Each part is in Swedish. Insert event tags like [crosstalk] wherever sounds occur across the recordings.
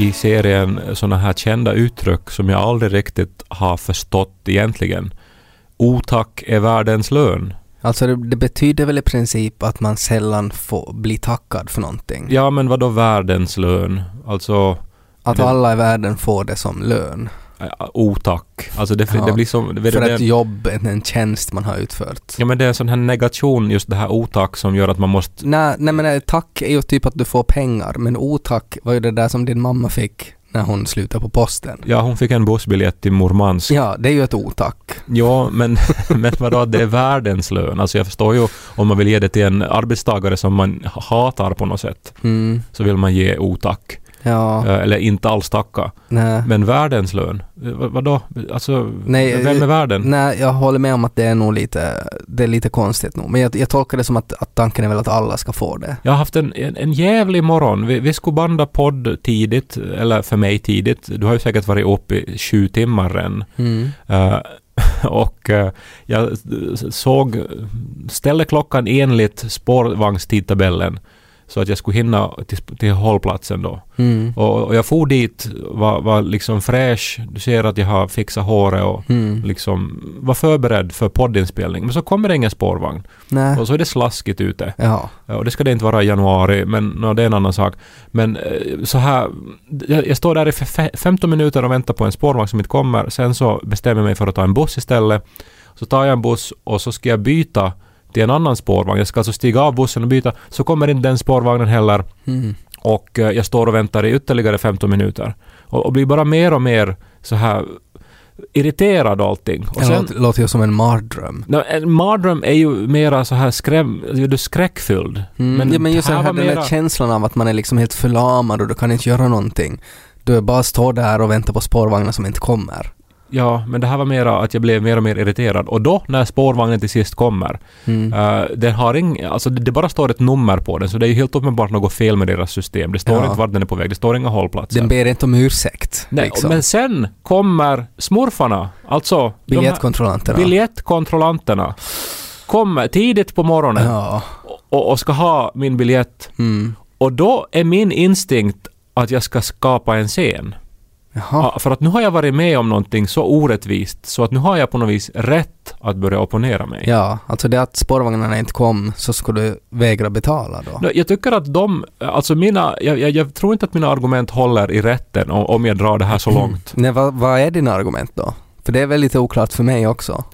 I serien såna här kända uttryck som jag aldrig riktigt har förstått egentligen. Otack är världens lön. Alltså det, det betyder väl i princip att man sällan får bli tackad för någonting. Ja, men vad då världens lön? Alltså Att det- alla i världen får det som lön. Äh, otack. Alltså det, Ja, det blir som... Det, För det, ett jobb, en, en tjänst man har utfört. ja, men det är en sån här negation, just det här otack som gör att man måste... Nej, nej men eh, tack är ju typ att du får pengar, men otack var ju det där som din mamma fick när hon slutade på posten. Ja, hon fick en bussbiljett till Murmansk. Ja, det är ju ett otack. Ja, men, [laughs] men vadå, det är världens lön? Alltså jag förstår ju om man vill ge det till en arbetstagare som man hatar på något sätt, Mm, så vill man ge otack. Ja, Eh, Eller inte alls tacka. nej. Men världens lön? Eh, vad- Vadå? Alltså, Nej, vem är eh, världen? Nej, jag håller med om att det är nog lite, det är lite konstigt nog. Men jag, jag tolkar det som att, att tanken är väl att alla ska få det. Jag har haft en, en, en jävlig morgon. Vi, vi skulle banda podd tidigt, eller för mig tidigt. Du har ju säkert varit uppe i sju timmar än. Mm. Eh, [laughs] och jag såg, ställde klockan enligt spårvagnstidtabellen så att jag skulle hinna till, till hållplatsen då. Mm. Och, och jag for dit, var, var liksom fräsch. Du ser att jag har fixat håret och Mm. liksom var förberedd för poddinspelning. Men så kommer det ingen spårvagn. Nej. Och så är det slaskigt ute. Ja. Och det ska det inte vara i januari, men no, det är en annan sak. Men eh, så här, jag, jag står där i fe- 15 minuter och väntar på en spårvagn som inte kommer. Sen så bestämmer jag mig för att ta en buss istället. Så tar jag en buss och så ska jag byta till en annan spårvagn. Jag ska alltså stiga av bussen och byta. Så kommer inte den spårvagnen heller. Mm. Och eh, jag står och väntar i ytterligare 15 minuter. Och, och blir bara mer och mer så här irriterad och allting. Och Det låter, ju som en mardröm. No, en mardröm är ju mera så här skräm, du skräckfylld. Mm. Men ja, men just här här, där mera- känslan av att man är liksom helt förlamad och du kan inte göra någonting. Du bara står där och väntar på spårvagnar som inte kommer. Ja, men det här var mera att jag blev mer och mer irriterad. Och då, när spårvagnen till sist kommer, Mm. eh, den har ing, alltså det, det bara står ett nummer på den, så det är ju helt uppenbart något fel med deras system. Det står Ja. inte vart den är på väg, det står inga hållplatser. Den ber inte om ursäkt. Nej, liksom. men sen kommer smurfarna, alltså Biljettkontrollanterna. biljettkontrollanterna, kommer tidigt på morgonen Ja. och, och ska ha min biljett. Mm. Och då är min instinkt att jag ska skapa en scen. Ja, för att nu har jag varit med om någonting så orättvist så att nu har jag på något vis rätt att börja opponera mig. Ja, alltså det att spårvagnarna inte kom så skulle du vägra betala då. Jag tycker att de, alltså mina, jag, jag, jag tror inte att mina argument håller i rätten om, om jag drar det här så långt. Nej, vad, vad är dina argument då? För det är väl lite oklart för mig också.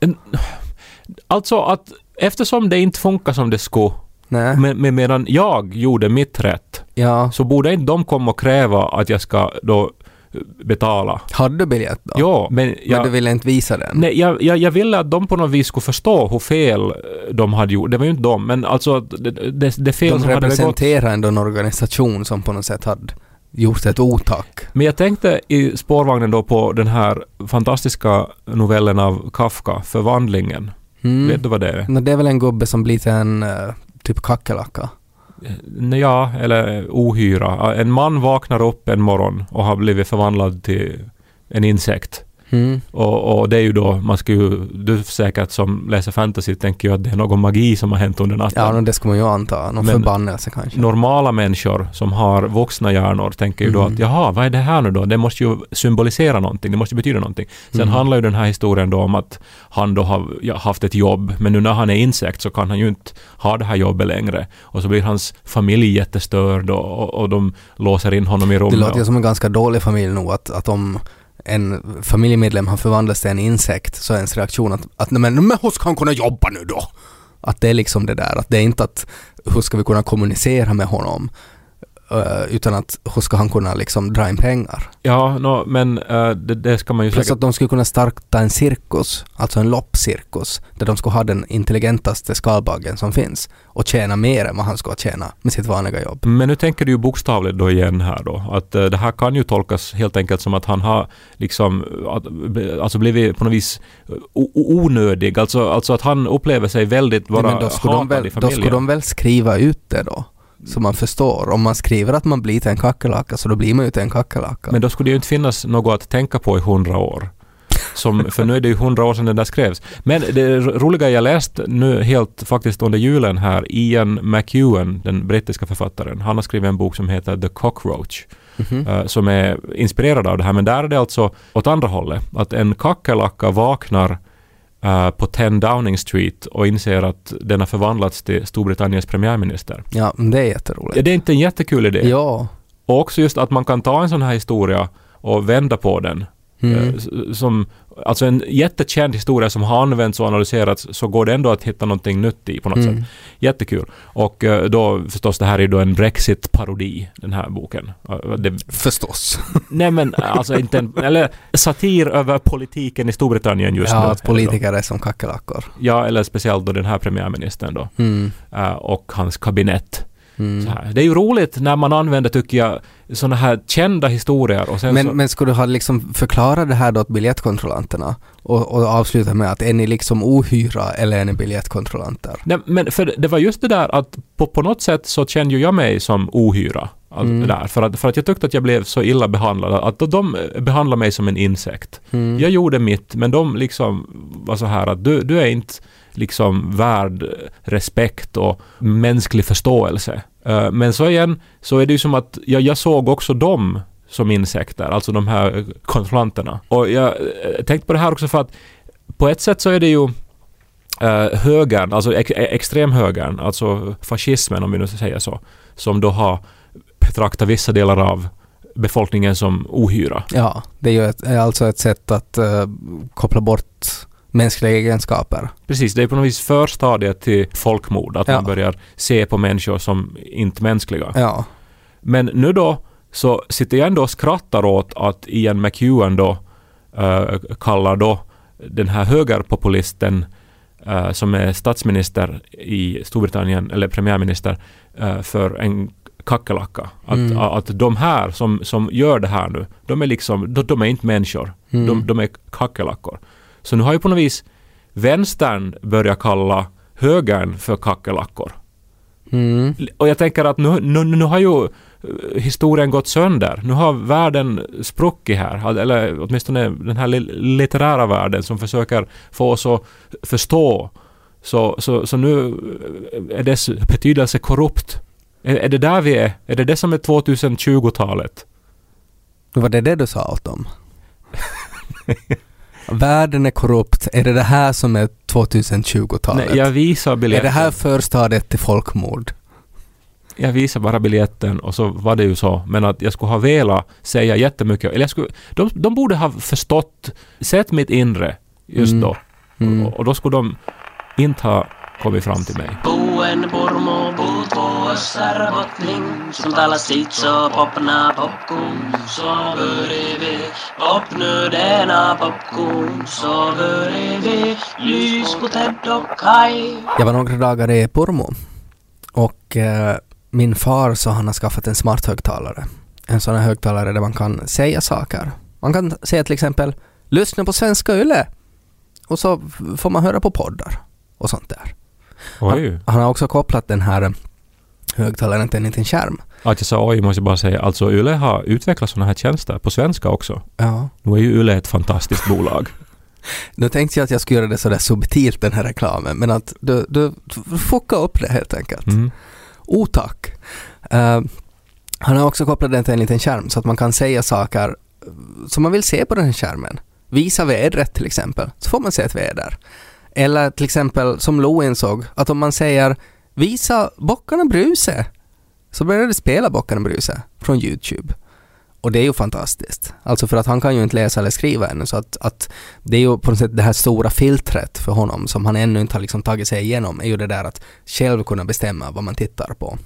Alltså att eftersom det inte funkar som det skulle, Nej. med, med, medan jag gjorde mitt rätt, Ja. så borde inte de komma och kräva att jag ska då betala. Hade du biljett då? Ja, men Men jag, du ville inte visa den? Nej, jag, jag, jag ville att de på något vis skulle förstå hur fel eh, de hade gjort. Det var ju inte de, men alltså att det, det, det fel De som hade begått. representerar ändå en organisation som på något sätt hade gjort ett otack. Men jag tänkte i spårvagnen då på den här fantastiska novellen av Kafka, Förvandlingen. Mm. Vet du vad det är? Men det är väl en gubbe som blir till en eh, typ kackerlacka? Ja, eller ohyra. En man vaknar upp en morgon och har blivit förvandlad till en insekt. Mm. Och, och det är ju då, man ska ju, du säkert som läser fantasy tänker ju att det är någon magi som har hänt under natten. Ja, det ska man ju anta. Någon Men- förbannelse kanske. normala människor som har vuxna hjärnor tänker ju då Mm. att jaha, vad är det här nu då? Det måste ju symbolisera någonting, det måste betyda någonting. Sen Mm. handlar ju den här historien då om att han då har haft ett jobb, men nu när han är insekt så kan han ju inte ha det här jobbet längre. Och så blir hans familj jättestörd och, och, och de låser in honom i rummet. Det låter ju som en ganska dålig familj nog att, att om en familjemedlem har förvandlats till en insekt så är ens reaktion att, att nej, men, men hur ska han kunna jobba nu då? Att det är liksom det där, att det är inte att hur ska vi kunna kommunicera med honom? Eh, utan att hur ska han kunna liksom dra in pengar? Ja, nå, men eh, det, det ska man ju Plus säkert... att de skulle kunna starta en cirkus, alltså en loppcirkus, där de skulle ha den intelligentaste skalbaggen som finns och tjäna mer än vad han skulle tjäna med sitt vanliga jobb. Men nu tänker du ju bokstavligt då igen här då. Att eh, det här kan ju tolkas helt enkelt som att han har liksom att, alltså blivit på något vis onödig. Alltså, alltså att han upplever sig väldigt vara Nej, men då skulle, de väl, då skulle de väl skriva ut det då? Så man förstår. Om man skriver att man blir till en kackerlacka så då blir man ju till en kackerlacka. Men då skulle det ju inte finnas något att tänka på i hundra år. Som, för nu är det ju hundra år sedan den där skrevs. Men det ro- roliga jag läst nu helt faktiskt under julen här, Ian McEwan, den brittiska författaren, han har skrivit en bok som heter The Cockroach. Mhm. eh, som är inspirerad av det här. Men där är det alltså åt andra hållet. Att en kackerlacka vaknar eh, på 10 Downing Street och inser att den har förvandlats till Storbritanniens premiärminister. Ja, det är jätteroligt. Är det inte en jättekul idé? Ja. Och också just att man kan ta en sån här historia och vända på den. Mm. Eh, Som, alltså en jättekänd historia som har använts och analyserats så går det ändå att hitta någonting nytt i på något Mm. sätt. Jättekul. Och eh, då förstås det här är då en Brexit-parodi, den här boken. Eh, Det, Förstås. [laughs] nej men alltså inte en, eller satir över politiken i Storbritannien just ja, nu. att politiker är som kackerlackor. Ja, eller speciellt då den här premiärministern då. Mm. Och hans kabinett. Mm. Det är ju roligt när man använder, tycker jag, sådana här kända historier och sen så... Men, men skulle du ha liksom förklara det här då åt biljettkontrollanterna och, och avsluta med att är ni liksom ohyra eller är ni biljettkontrollanter? Nej, men för det var just det där att på, på något sätt så kände ju jag mig som ohyra. Mm. där, för, att, för att jag tyckte att jag blev så illa behandlad. Att de behandlade mig som en insekt. Mm. Jag gjorde mitt, men de liksom var så här att du, du är inte liksom värd respekt och mänsklig förståelse. Eh, men så igen, så är det ju som att jag, jag såg också dem som insekter, alltså de här kontrollanterna. Och jag eh, tänkte på det här också för att på ett sätt så är det ju eh, högern, alltså ex, e-, extremhögern, alltså fascismen om vi nu ska säga så, som då har betraktat vissa delar av befolkningen som ohyra. Ja, det är ju ett, är alltså ett sätt att eh, koppla bort mänskliga egenskaper. Precis, det är på något vis förstadiet till folkmord, att Ja. man börjar se på människor som inte mänskliga. Ja. Men nu då så sitter jag ändå och skrattar åt att Ian McEwan då eh, kallar då den här högerpopulisten eh, som är statsminister i Storbritannien, eller premiärminister, eh, för en kackerlacka. Att, Mm. att de här som, som gör det här nu, de är liksom, de, de är inte människor. Mm. De, de är kackerlackor. Så nu har ju på något vis vänstern börjat kalla högern för kackerlackor. Mm. Och jag tänker att nu, nu, nu har ju eh, historien gått sönder. Nu har världen spruckit här. Eller åtminstone den här li- litterära världen som försöker få oss att förstå. Så, så, så nu är dess betydelse korrupt. Är, är det där vi är? Är det det som är 2020-talet? Var det det du sa åt dem? [laughs] Världen är korrupt. Är det det här som är 2020-talet? Nej, jag visar är biljetten. det här förstadiet till folkmord? Jag visar bara biljetten och så var det ju så. Men att jag skulle ha velat säga jättemycket. Eller jag skulle, de, de borde ha förstått, sett mitt inre just Mm. då. Mm. Och, och då skulle de inte ha kommit fram till mig. Buen Burmo Som popna Popnu denna Så börjar vi Lys på Ted och Kai Jag var några dagar i Pormo och eh, min far sa han har skaffat en smart högtalare. En sån här högtalare där man kan säga saker. Man kan säga till exempel lyssna på svenska YLE och så får man höra på poddar och sånt där. Oj. Han har också kopplat den här högtalaren till en liten skärm. Att jag sa oj måste jag bara säga. Alltså Yle har utvecklat sådana här tjänster på svenska också. Ja. Nu är ju Yle ett fantastiskt [laughs] bolag. Nu tänkte jag att jag skulle göra det sådär subtilt den här reklamen men att du, du fucka upp det helt enkelt. Mm. Oh tack. Eh, han har också kopplat den till en liten skärm så att man kan säga saker som man vill se på den här skärmen. Visa vädret till exempel, så får man se ett väder. Eller till exempel som Lo insåg, att om man säger visa bockarna bruse, så börjar det spela bockarna bruse från YouTube. Och det är ju fantastiskt. Alltså för att han kan ju inte läsa eller skriva ännu så att, att det är ju på något sätt det här stora filtret för honom som han ännu inte har liksom tagit sig igenom är ju det där att själv kunna bestämma vad man tittar på.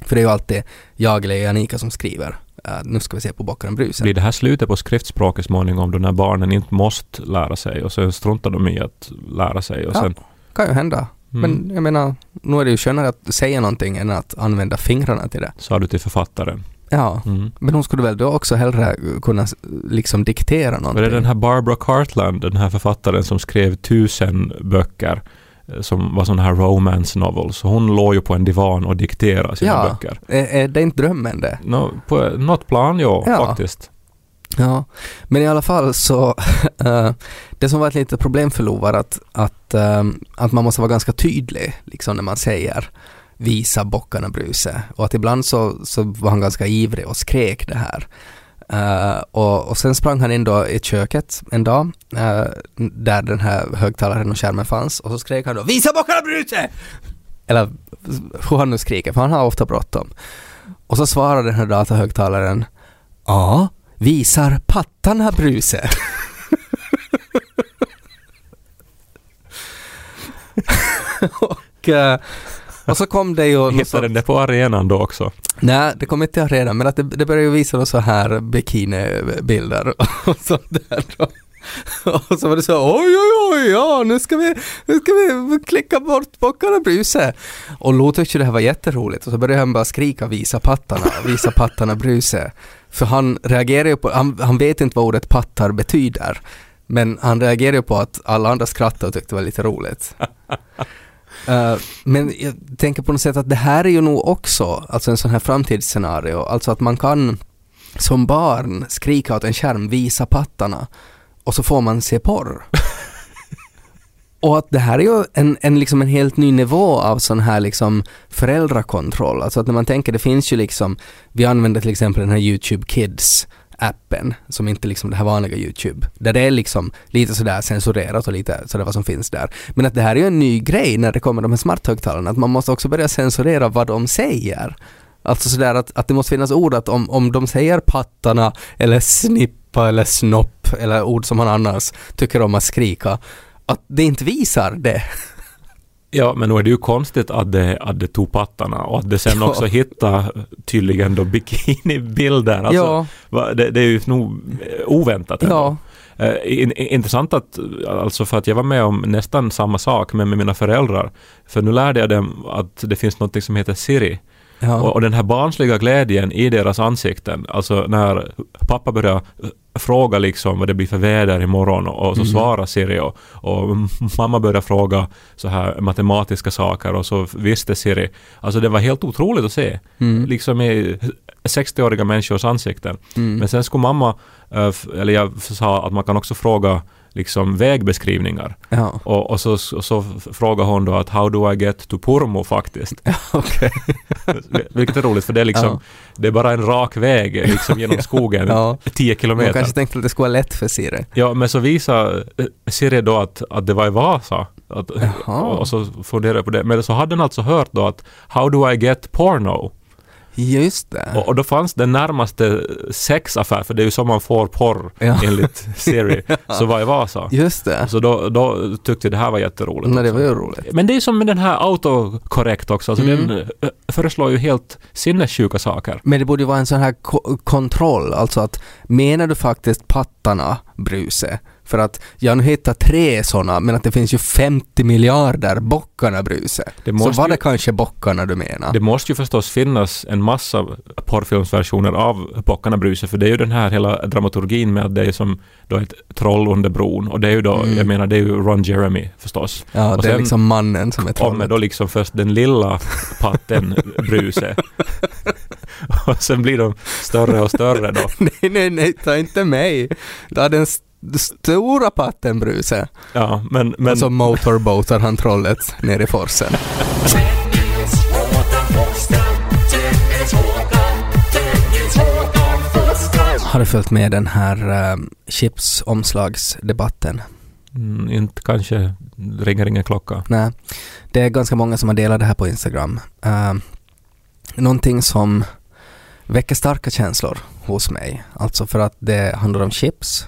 För det är ju alltid jag eller Janika som skriver. Uh, nu ska vi se på bockaren och bruset. Blir det här slutet på skriftspråket småningom då när barnen inte måste lära sig och sen struntar de i att lära sig och Ja. sen... kan ju hända. Mm. Men jag menar, nu är det ju skönare att säga någonting än att använda fingrarna till det. Sa du till författaren. Ja, Mm. men hon skulle väl då också hellre kunna liksom diktera Var någonting. det den här Barbara Cartland, den här författaren som skrev tusen böcker eh, som var sådana här romance novels. Hon låg ju på en divan och dikterade sina Ja. böcker. Är, är det inte drömmen det? Nå, på något plan, ja, Ja. faktiskt. Ja, men i alla fall så äh, [laughs] det som var ett litet problem för Lo var att, att, äh, att man måste vara ganska tydlig liksom när man säger visa bockarna bruse och att ibland så, så var han ganska ivrig och skrek det här. Eh, och, och sen sprang han in då i köket en dag eh, där den här högtalaren och skärmen fanns och så skrek han då visa bockarna bruse! Eller hur han nu skriker för han har ofta bråttom. Och så svarade den här datahögtalaren Ja, visar pattarna bruse. och, eh, och så kom det ju... Hittade den det på arenan då också. Nej, det kom inte redan, men att det, det började ju visa så här bikinibilder [laughs] och sånt där då. Och så var det så oj oj oj ja nu ska vi, nu ska vi klicka bort bockarna bruse. Och Lo tyckte det här var jätteroligt och så började han bara skrika visa pattarna, visa pattarna bruse. För han reagerar ju på, han, han vet inte vad ordet pattar betyder. Men han reagerar ju på att alla andra skrattade och tyckte det var lite roligt. [laughs] Eh, men jag tänker på något sätt att det här är ju nog också alltså en sån här framtidsscenario, alltså att man kan som barn skrika åt en skärm, visa pattarna och så får man se porr. [laughs] och att det här är ju en, en, liksom en helt ny nivå av sån här liksom föräldrakontroll. Alltså att när man tänker, det finns ju liksom, vi använder till exempel den här YouTube Kids appen som inte liksom det här vanliga YouTube. Där det är liksom lite sådär censurerat och lite sådär vad som finns där. Men att det här är ju en ny grej när det kommer de här smarthögtalarna, att man måste också börja censurera vad de säger. Alltså sådär att, att det måste finnas ord att om, om de säger pattarna eller snippa eller snopp eller ord som man annars tycker om att skrika, att det inte visar det. Ja, men nu är det ju konstigt att det, att det tog pattarna och att det sen Ja. också hitta tydligen då bikinibilder. Alltså, ja, det, det är ju nog oväntat ändå. ja, Eh, in, intressant att, alltså för att jag var med om nästan samma sak men med mina föräldrar. För nu lärde jag dem att det finns något som heter Siri. Ja. Och, och den här barnsliga glädjen i deras ansikten, alltså när pappa börjar eh, fråga liksom vad det blir för väder imorgon och, så Mhm. svarar Siri och, och mamma börjar fråga så här matematiska saker och så visste Siri. Alltså det var helt otroligt att se. Mm. Liksom i 60-åriga människors ansikten. Mm. Men sen skulle mamma, eh, eller jag sa att man kan också fråga liksom vägbeskrivningar. ja, Och, och så, så, så frågar hon då att how do I get to Purmo faktiskt. [laughs] Vilket är roligt för det är liksom, Ja. det är bara en rak väg liksom genom [laughs] skogen, Ja. 10 Man kilometer. kanske tänkte att det skulle vara lätt för Siri. Ja, men så visar eh, Siri då att, att det var i Vasa. Att, och så funderar jag på det. Men så hade den alltså hört då att how do I get porno? Just det. Och, och då fanns den närmaste sexaffär, för det är ju så man får porr Ja. enligt Siri, [laughs] så var i Vasa. Just det. Så då, då tyckte jag det här var jätteroligt. Nej, det var ju roligt. Men det är som med den här autokorrekt också, alltså Mm. den eh, föreslår ju helt sinnessjuka saker. Men det borde ju vara en sån här ko- kontroll, alltså att menar du faktiskt pattarna, Bruse? För att jag nu hittar tre såna, men att det finns ju 50 miljarder bockarna, Bruse. Så var det ju- kanske bockarna du menar? Det måste ju förstås finnas en massa porrfilmsversioner av Bockarna Bruse, för det är ju den här hela dramaturgin med att det är som då ett troll under bron. Och det är ju då, Mm. jag menar, det är ju Ron Jeremy förstås. ja, och det är liksom mannen som är Kommer trollet. då liksom först den lilla patten Bruse. [laughs] och sen blir de större och större då. nej, nej, nej, ta inte mig. Ta den st- stora patten, Bruse. Ja, men, men Och så motorboatar han trollet ner i forsen. Har du följt med den här uh, chipsomslagsdebatten? mm, inte kanske ringer ingen klocka. Nej, det är ganska många som har delat det här på Instagram. Uh, någonting som väcker starka känslor hos mig. Alltså för att det handlar om chips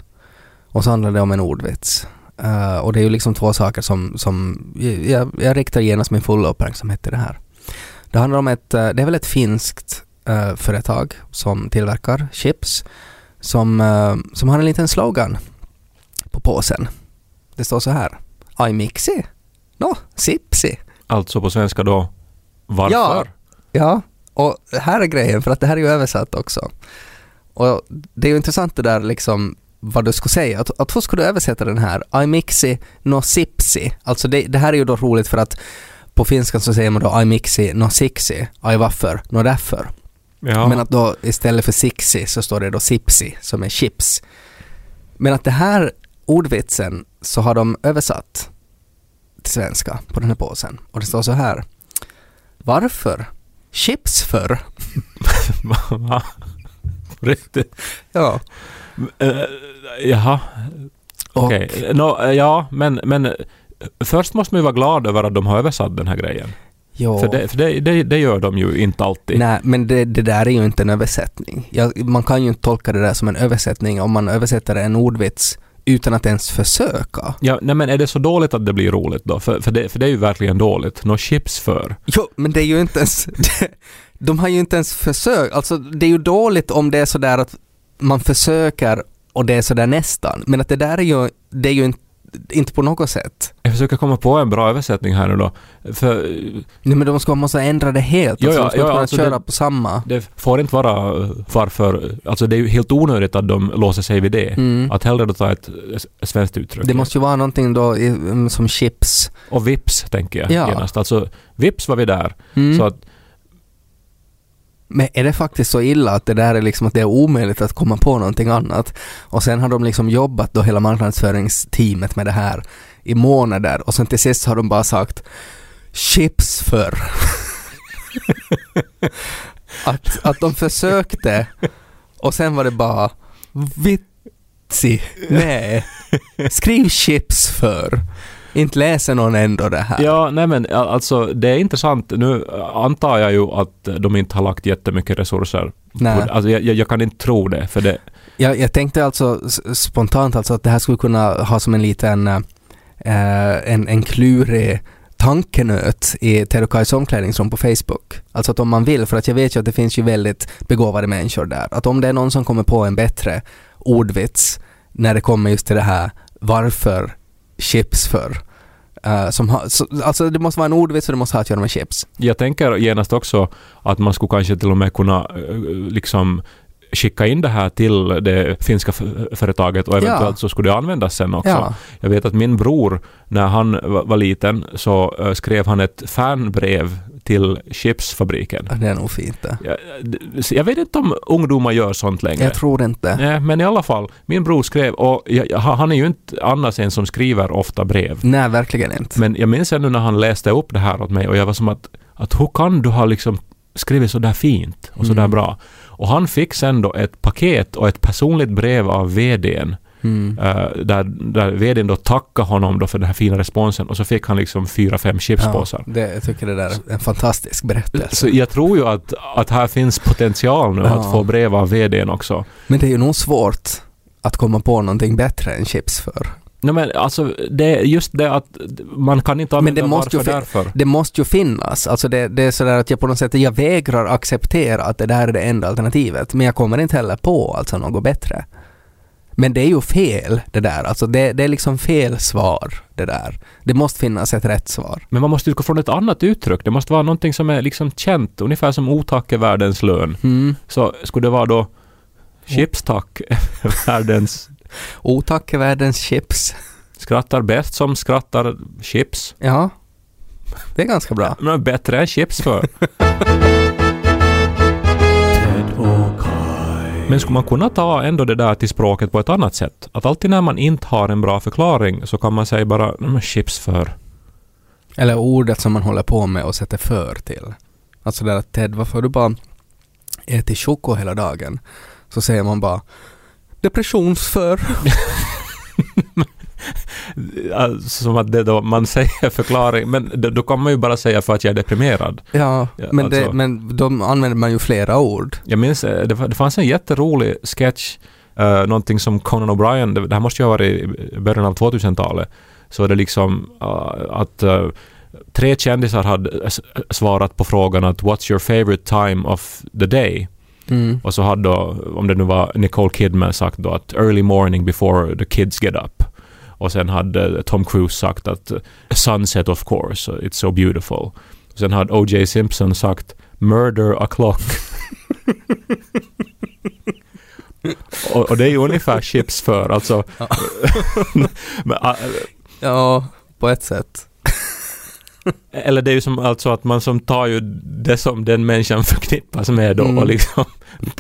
och så handlar det om en ordvits. Uh, och det är ju liksom två saker som, som jag, jag riktar genast min fulla uppmärksamhet till det här. Det handlar om ett, eh, det är väl ett finskt eh, företag som tillverkar chips som, eh, som har en liten slogan på påsen. Det står så här. I mixi. No, sipsi. Alltså på svenska då, varför? Ja. Ja, och här är grejen, för att det här är ju översatt också. Och det är ju intressant det där liksom vad du skulle säga. Att, att hur skulle du översätta den här? I mixi no sipsi. Alltså det, det här är ju då roligt för att på finska så säger man då I mixi no sixi. I varför, no därför. Ja. Men att då istället för sixi så står det då sipsi som är chips. Men att det här ordvitsen så har de översatt till svenska på den här påsen. Och det står så här. Varför? Chips för? [laughs] Va? Riktigt? Ja. Uh, jaha, okej. Nå, eh, ja, men, men först måste man ju vara glad över att de har översatt den här grejen. jo. För, det, för det, det, det gör de ju inte alltid. Nej, men det, där är ju inte en översättning. Jag, man kan ju inte tolka det där som en översättning om man översätter en ordvits utan att ens försöka. Ja, nej men är det så dåligt att det blir roligt då? För, för, det, för det är ju verkligen dåligt. Nå chips för. Jo, men det är ju inte ens... [laughs] De har ju inte ens försökt. Alltså, det är ju dåligt om det är sådär att man försöker och det är sådär nästan. Men att det där är ju, det är ju inte, inte på något sätt. Jag försöker komma på en bra översättning här nu då. För Nej, men de ska måste ändra det helt. Jo, Alltså, de ska ja, kunna alltså köra det- på samma. det får inte vara eh, varför... Alltså det är ju helt onödigt att de låser sig vid det. Mm. Att hellre då ta ett eh, svenskt uttryck. Det måste ju vara någonting då i, mm, som chips. Och vips, tänker jag Ja. genast. Alltså, vips var vi där. Mm. Så att, Men är det faktiskt så illa att det där är liksom att det är omöjligt att komma på någonting annat? Och sen har de liksom jobbat då hela marknadsföringsteamet med det här i månader och sen till sist har de bara sagt chips för. [laughs] att, att de försökte och sen var det bara vitsi, nej, skriv chips för. Inte läser någon ändå det här. ja, nej men alltså det är intressant. Nu eh, antar jag ju att de inte har lagt jättemycket resurser. Nej. Alltså jag, jag, kan inte tro det, för det... Jag, jag tänkte alltså spontant alltså att det här skulle kunna ha som en liten eh, en, en klurig tankenöt i Terukais omklädningsrum på Facebook. Alltså att om man vill, för att jag vet ju att det finns ju väldigt begåvade människor där, att om det är någon som kommer på en bättre ordvits när det kommer just till det här varför chips för eh, som har, så, alltså det måste vara en ordvits och det måste ha att göra med chips. Jag tänker genast också att man skulle kanske till och med kunna eh, liksom skicka in det här till det finska företaget och eventuellt Ja. så skulle det användas sen också. Ja. Jag vet att min bror, när han va- var liten, så eh, skrev han ett fanbrev till chipsfabriken. Det är nog fint det. Jag, jag vet inte om ungdomar gör sånt längre. Jag tror inte. Nej, men i alla fall, min bror skrev, och jag- han är ju inte annars en som skriver ofta brev. Nej, verkligen inte. Men jag minns ännu när han läste upp det här åt mig och jag var som att, att hur kan du ha liksom skrivit så där fint och så där Mm. bra? Och han fick sen då ett paket och ett personligt brev av VDn Mm. eh, där, där VDn då tackade honom då för den här fina responsen och så fick han liksom fyra, fem chipspåsar. det, jag tycker det där är en fantastisk berättelse. Så jag tror ju att, att här finns potential nu Ja. att få brev av VDn också. Men det är ju nog svårt att komma på någonting bättre än chips för. Nej men alltså, det är just det att man kan inte Men använda det måste ju varför fi- därför. Det måste ju finnas. Alltså det, det är sådär att jag på något sätt, jag vägrar acceptera att det där är det enda alternativet. Men jag kommer inte heller på alltså något bättre. Men det är ju fel det där. Alltså det, det är liksom fel svar det där. Det måste finnas ett rätt svar. Men man måste utgå från ett annat uttryck. Det måste vara någonting som är liksom känt, ungefär som otack är världens lön. Mm. Så skulle det vara då chipstack är världens Otack är världens chips. skrattar bäst som skrattar chips. Ja, det är ganska bra. Men bättre än chips för. [laughs] Men skulle man kunna ta ändå det där till språket på ett annat sätt? Att alltid när man inte har en bra förklaring så kan man säga bara "Nej, men chips för. Eller ordet som man håller på med och sätter för till. Alltså där att Ted, varför har du bara ätit choko hela dagen? Så säger man bara depressionsför. [laughs] Alltså, som att det då man säger förklaring, men då kan man ju bara säga för att jag är deprimerad. Ja, Ja, men, det, alltså- men då använder man ju flera ord. Jag minns, eh, det, det fanns en jätterolig sketch, uh, någonting som Conan O'Brien, det, det här måste ju ha varit i början av 2000-talet, så det liksom uh, att uh, tre kändisar hade svarat på frågan att “What's your favorite time of the day?” Mm. och så hade då, om det nu var Nicole Kidman sagt då att “Early morning before the kids get up” och sen hade Tom Cruise sagt att “Sunset of course, it's so beautiful” och sen hade O.J. Simpson sagt “Murder a clock” [laughs] och, och det är ju ungefär chips för alltså [laughs] Men, ah, Ja, på ett sätt. Eller det är ju som alltså att man som tar ju det som den människan förknippas med då Mm. och liksom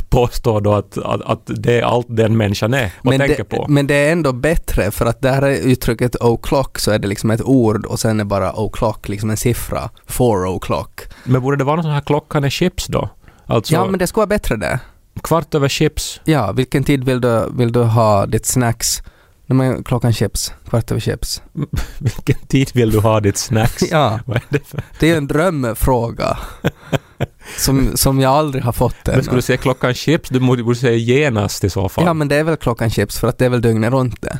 påstår då att, att, att det är allt den människan är och Men tänker det, på. men det är ändå bättre för att där är uttrycket o'clock så är det liksom ett ord och sen är bara o'clock liksom en siffra. Four o'clock. Men borde det vara någon sån här klockan är chips då? Alltså Ja men det ska vara bättre det. kvart över chips. Ja, vilken tid vill du, vill du ha ditt snacks? Nej, men klockan chips, kvart över chips. [laughs] Vilken tid vill du ha ditt snacks? Ja, [laughs] det det är en drömfråga. [laughs] [laughs] som, som jag aldrig har fått Men skulle än. du säga klockan chips? Du borde borde säga genast i så fall. Ja men det är väl klockan chips för att det är väl dygnet runt det.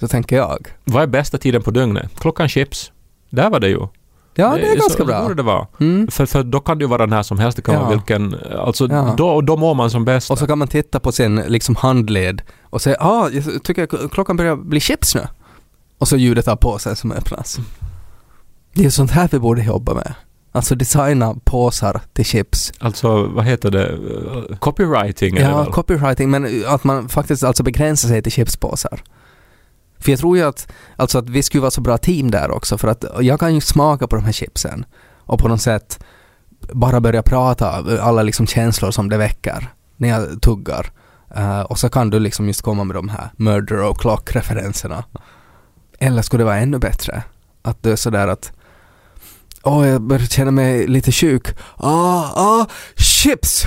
Så tänker jag. Vad är bästa tiden på dygnet? Klockan chips. Där var det ju. Ja det är så, ganska Så bra. borde det vara. Mm. För, för då kan det ju vara när som helst. Det kan Ja. vara vilken... Alltså Ja. då, då mår man som bäst. Och så kan man titta på sin liksom handled och säga ah, jag tycker att klockan börjar bli chips nu. Och så ljudet av påsen som öppnas. Det är sånt här vi borde jobba med. Alltså designa påsar till chips. Alltså, vad heter det? Uh, Copywriting Ja, väl? copywriting, men att man faktiskt alltså begränsar sig till chipspåsar. För jag tror ju att, alltså att vi skulle vara så bra team där också, för att jag kan ju smaka på de här chipsen och på något sätt bara börja prata alla liksom känslor som det väcker när jag tuggar. Eh, och så kan du liksom just komma med de här murder och clock-referenserna. Eller skulle det vara ännu bättre? Att du är sådär att Åh, jag börjar känna mig lite sjuk. Ah, ah, chips! [laughs]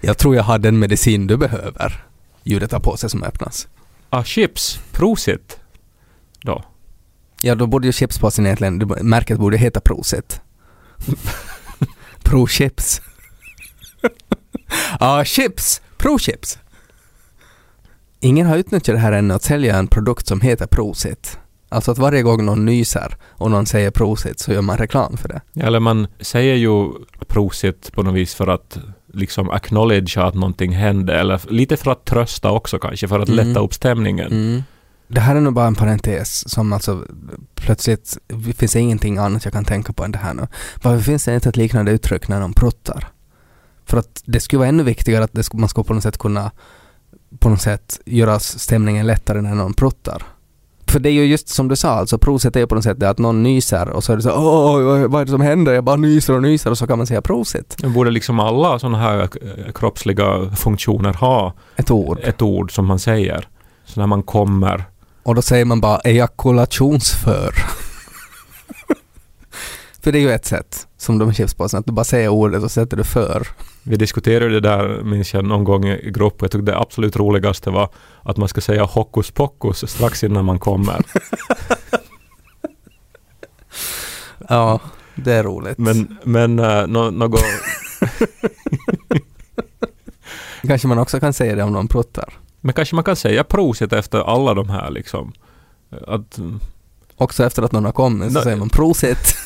jag tror jag har den medicin du behöver. Ljudet av påse som öppnas. Ah, chips. Prosit. Då. Ja, då borde ju chipspåsen egentligen, det- märket borde heta Prosit. Pro chips. [laughs] ah, chips! Pro chips! Ingen har utnyttjat det här ännu att sälja en produkt som heter Prosit. Alltså att varje gång någon nyser och någon säger Prosit så gör man reklam för det. Eller man säger ju prosit på något vis för att liksom acknowledge att någonting hände. Eller lite för att trösta också kanske, för att Mm. lätta upp stämningen. Mm. Det här är nog bara en parentes som alltså plötsligt finns det ingenting annat jag kan tänka på än det här nu. Varför finns det inte ett liknande uttryck när någon pruttar? För att det skulle vara ännu viktigare att det, man ska på något sätt kunna på något sätt göra stämningen lättare när någon pruttar. För det är ju just som du sa, alltså prosit är ju på något sätt det att någon nyser och så är det så åh, vad- är det som händer? Jag bara nyser och nyser och så kan man säga prosit. Borde liksom alla sådana här eh, kroppsliga funktioner ha Ett ord. ett ord som man säger. Så när man kommer. Och då säger man bara ejakulationsför. För det är ju ett sätt, som de chipspåsarna, att du bara säger ordet och sätter du för. Vi diskuterade det där, minns jag, någon gång i grupp. Jag tyckte det absolut roligaste var att man ska säga hokus pokus strax innan man kommer. [laughs] Ja, det är roligt. Men, men uh, något... [laughs] Kanske man också kan säga det om någon pruttar. Men kanske man kan säga prosit efter alla de här liksom. Att, Också efter att någon har kommit så Nej. säger man prosit.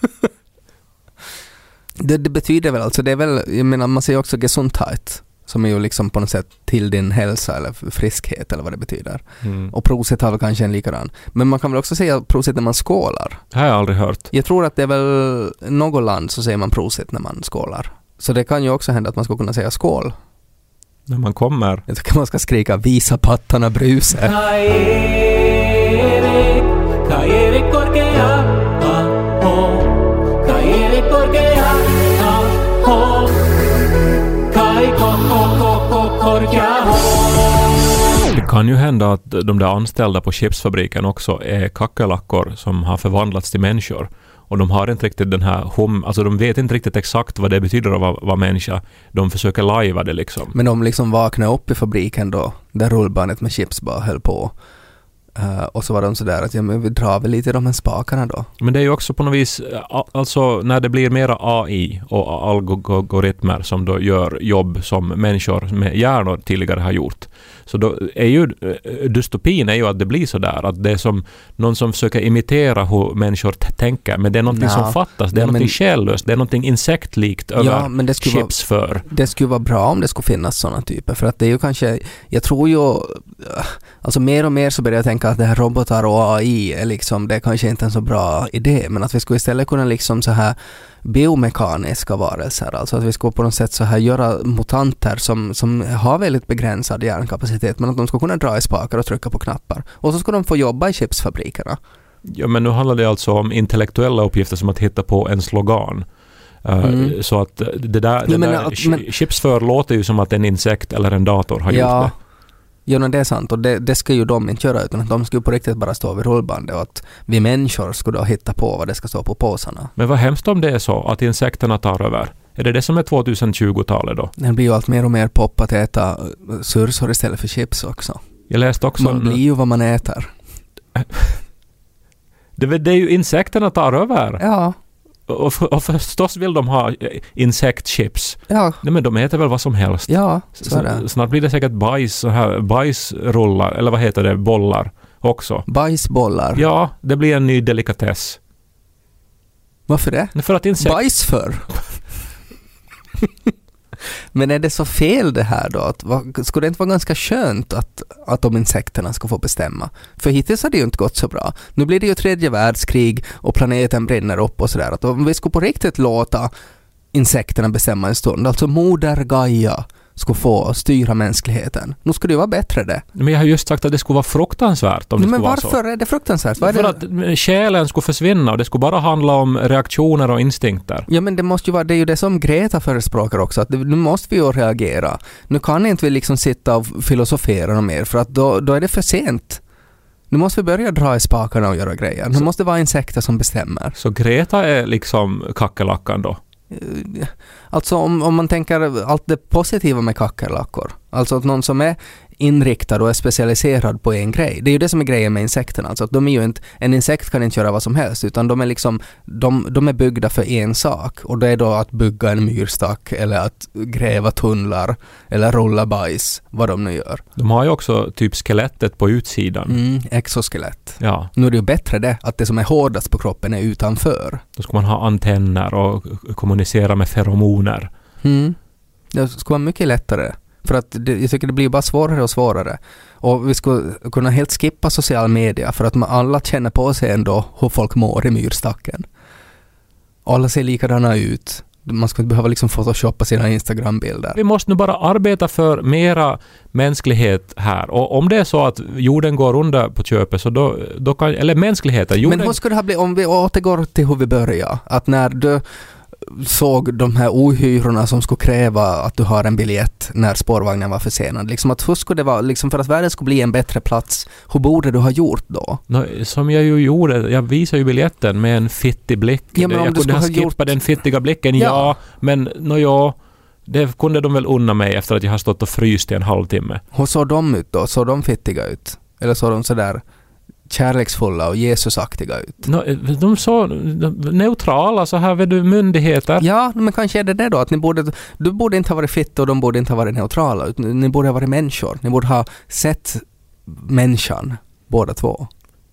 [laughs] det, det betyder väl alltså, det är väl, jag menar man säger också gesundheit. Som är ju liksom på något sätt till din hälsa eller friskhet eller vad det betyder. mm. Och prosit har väl kanske en likadan. Men man kan väl också säga prosit när man skålar. Det har jag aldrig hört. Jag tror att det är väl något land så säger man prosit när man skålar. Så det kan ju också hända att man ska kunna säga skål. När man kommer. Jag tycker man ska skrika visa pattarna bruse. Kan ju hända att de där anställda på chipsfabriken också är kackerlackor som har förvandlats till människor. Och de har inte riktigt den här hum... Alltså de vet inte riktigt exakt vad det betyder att vara, vara människa. De försöker lajva det liksom. Men de liksom vaknade upp i fabriken då, där rullbandet med chips bara höll på. Eh, och så var de sådär att ja, men vi drar väl lite i de här spakarna då. Men det är ju också på något vis, eh, alltså när det blir mera AI och algoritmer som då gör jobb som människor med hjärnor tidigare har gjort. Så då är ju eh, dystopin är ju att det blir så där att det är som någon som försöker imitera hur människor tänker men det är någonting Ja. som fattas. Det är Ja, någonting själlöst. Det är någonting insektlikt över Ja, men det skulle vara- chips för. Det skulle vara bra om det skulle finnas sådana typer för att det är ju kanske, jag tror ju, äh, alltså mer och mer så börjar jag tänka att det här robotar och AI är liksom, det är kanske inte en så bra idé men att vi skulle istället kunna liksom så här biomekaniska varelser, alltså att vi skulle på något sätt så här göra mutanter som, som har väldigt begränsad hjärnkapacitet men att de ska kunna dra i spakar och trycka på knappar och så ska de få jobba i chipsfabrikerna. Ja, men nu handlar det alltså om intellektuella uppgifter som att hitta på en slogan. Uh, Mm. Så att det där, det men där att- men- chips för låter ju som att en insekt eller en dator har gjort Ja, det. Jo men det är sant och det, det ska ju de inte göra utan att de ska ju på riktigt bara stå vid rullbandet och att vi människor skulle då hitta på vad det ska stå på påsarna. Men vad hemskt om det är så att insekterna tar över. Är det det som är 2020-talet då? Det blir ju allt mer och mer pop att äta eh, sursor istället för chips också. Jag läste också... Man blir ju vad man äter. [laughs] det, det är ju insekterna tar över. Ja, Och, för- och förstås vill de ha eh, insektchips. ja, Nej men de äter väl vad som helst. ja, så är det. Snart blir det säkert bajs, så här, bajsrullar, eller vad heter det, bollar också. Bajsbollar. Ja, det blir en ny delikatess. Varför det? För att insekt... Bajs för? [laughs] Men är det så fel det här då? Att, vad, skulle det inte vara ganska skönt att, att de insekterna ska få bestämma? För hittills har det ju inte gått så bra. Nu blir det ju tredje världskrig och planeten brinner upp och sådär. Om vi skulle på riktigt låta insekterna bestämma en stund, alltså moder Gaia skulle få styra mänskligheten. Nu skulle det vara bättre det. Men jag har just sagt att det skulle vara fruktansvärt om det Men varför är det fruktansvärt? Är För det? att själen skulle försvinna och det skulle bara handla om reaktioner och instinkter. Ja men det måste ju vara, det är ju det som Greta förespråkar också, att nu måste vi ju reagera. Nu kan inte vi liksom sitta och filosofera mer för att då, då är det för sent. Nu måste vi börja dra i spakarna och göra grejer. Nu Så- måste det vara insekter som bestämmer. Så Greta är liksom kackerlackan då? Alltså om, om man tänker allt det positiva med kackerlackor. Alltså att någon som är inriktad och är specialiserad på en grej. Det är ju det som är grejen med insekterna. Alltså att de är ju inte, en insekt kan inte göra vad som helst utan de är liksom, de, de är byggda för en sak och det är då att bygga en myrstack eller att gräva tunnlar eller rulla bajs, vad de nu gör. De har ju också typ skelettet på utsidan. Mm, exoskelett. Ja, Nu är det ju bättre det, att det som är hårdast på kroppen är utanför. då ska man ha antenner och kommunicera med feromoner. Mm. Det skulle vara mycket lättare. För att det, jag tycker det blir bara svårare och svårare. Och vi skulle kunna helt skippa social media för att man alla känner på sig ändå hur folk mår i myrstacken. Alla ser likadana ut. Man ska inte behöva liksom photoshoppa sina Instagram-bilder. Vi måste nu bara arbeta för mera mänsklighet här. Och om det är så att jorden går under på köpet så då, då kan, eller mänskligheten, jorden... Men hur skulle det ha blivit om vi återgår till hur vi började? Att när du såg de här ohyrorna som skulle kräva att du har en biljett när spårvagnen var försenad. Liksom att hur skulle det vara, liksom för att världen skulle bli en bättre plats, hur borde du ha gjort då? Nå, som jag ju gjorde, jag visade ju biljetten med en fittig blick. Ja, men om jag du kunde ha skippat gjort- den fittiga blicken, ja. Ja. men nå ja, det kunde de väl unna mig efter att jag har stått och fryst i en halvtimme. Hur såg de ut då? Såg de fittiga ut? Eller såg de sådär kärleksfulla och Jesusaktiga ut? Nå, de såg neutrala så här vet du, myndigheter. Ja, men kanske är det det då att ni borde, du borde inte ha varit fitta och de borde inte ha varit neutrala. utan Ni borde ha varit människor. Ni borde ha sett människan, båda två.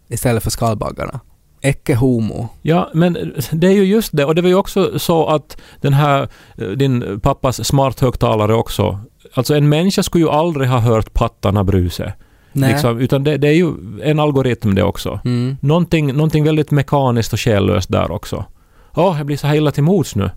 Istället för skalbaggarna. Ecce homo. Ja, men det är ju just det. Och det var ju också så att den här, eh, din pappas smarthögtalare också. Alltså en människa skulle ju aldrig ha hört pattarna bruse. Liksom, utan det, det är ju en algoritm det också. Mm. Någonting, någonting väldigt mekaniskt och själlöst där också. Åh, jag blir så här illa till mods nu.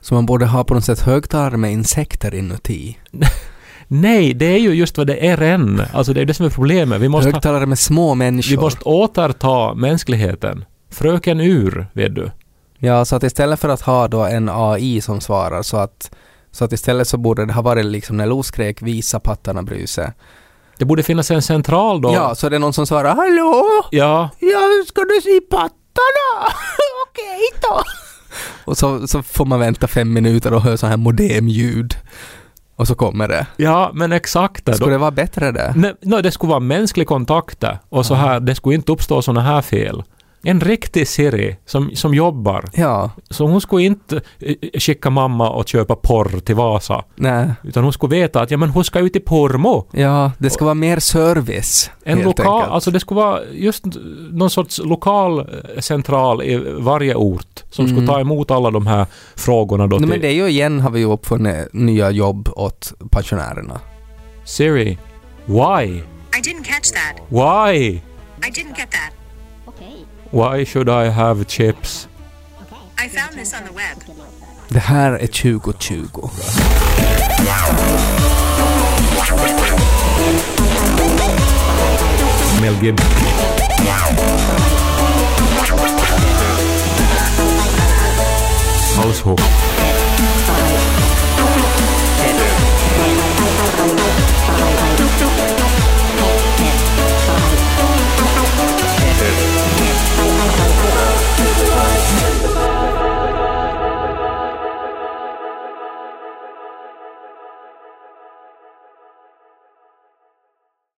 Så man borde ha på något sätt högtalare med insekter inuti. [laughs] Nej, det är ju just vad det är än. Alltså det är det som är problemet. Vi måste, ha, högtalare med små människor. vi måste återta mänskligheten. Fröken ur, vet du. Ja, så att istället för att ha då en AI som svarar så att så att istället så borde det ha varit liksom när Lo skrek visa pattarna bruse. Det borde finnas en central då. Ja, så är det någon som svarar hallå? Ja, Ja, ska du se pattarna? [laughs] Okej då. Och så, så får man vänta fem minuter och höra så här modemljud. Och så kommer det. ja men exakt. Skulle det vara bättre det? nej, nej, det skulle vara mänsklig kontakt och så här, det skulle inte uppstå såna här fel. En riktig Siri som, som jobbar. Ja, Så hon skulle inte eh, skicka mamma och köpa porr till Vasa. nej. Utan hon skulle veta att ja, men hon ska ut i Pormo. Ja, det ska vara mer service. En lokal, enkelt. alltså det skulle vara just någon sorts lokal eh, central i varje ort som skulle ta emot alla de här frågorna då Nej, till men det är ju igen har vi ju uppfunnit nya jobb åt pensionärerna. Siri. Why? I didn't catch that. Why? I didn't get that. Why should I have chips? I found this on the web. Det här är 2020. Mel Gibson. Halshook.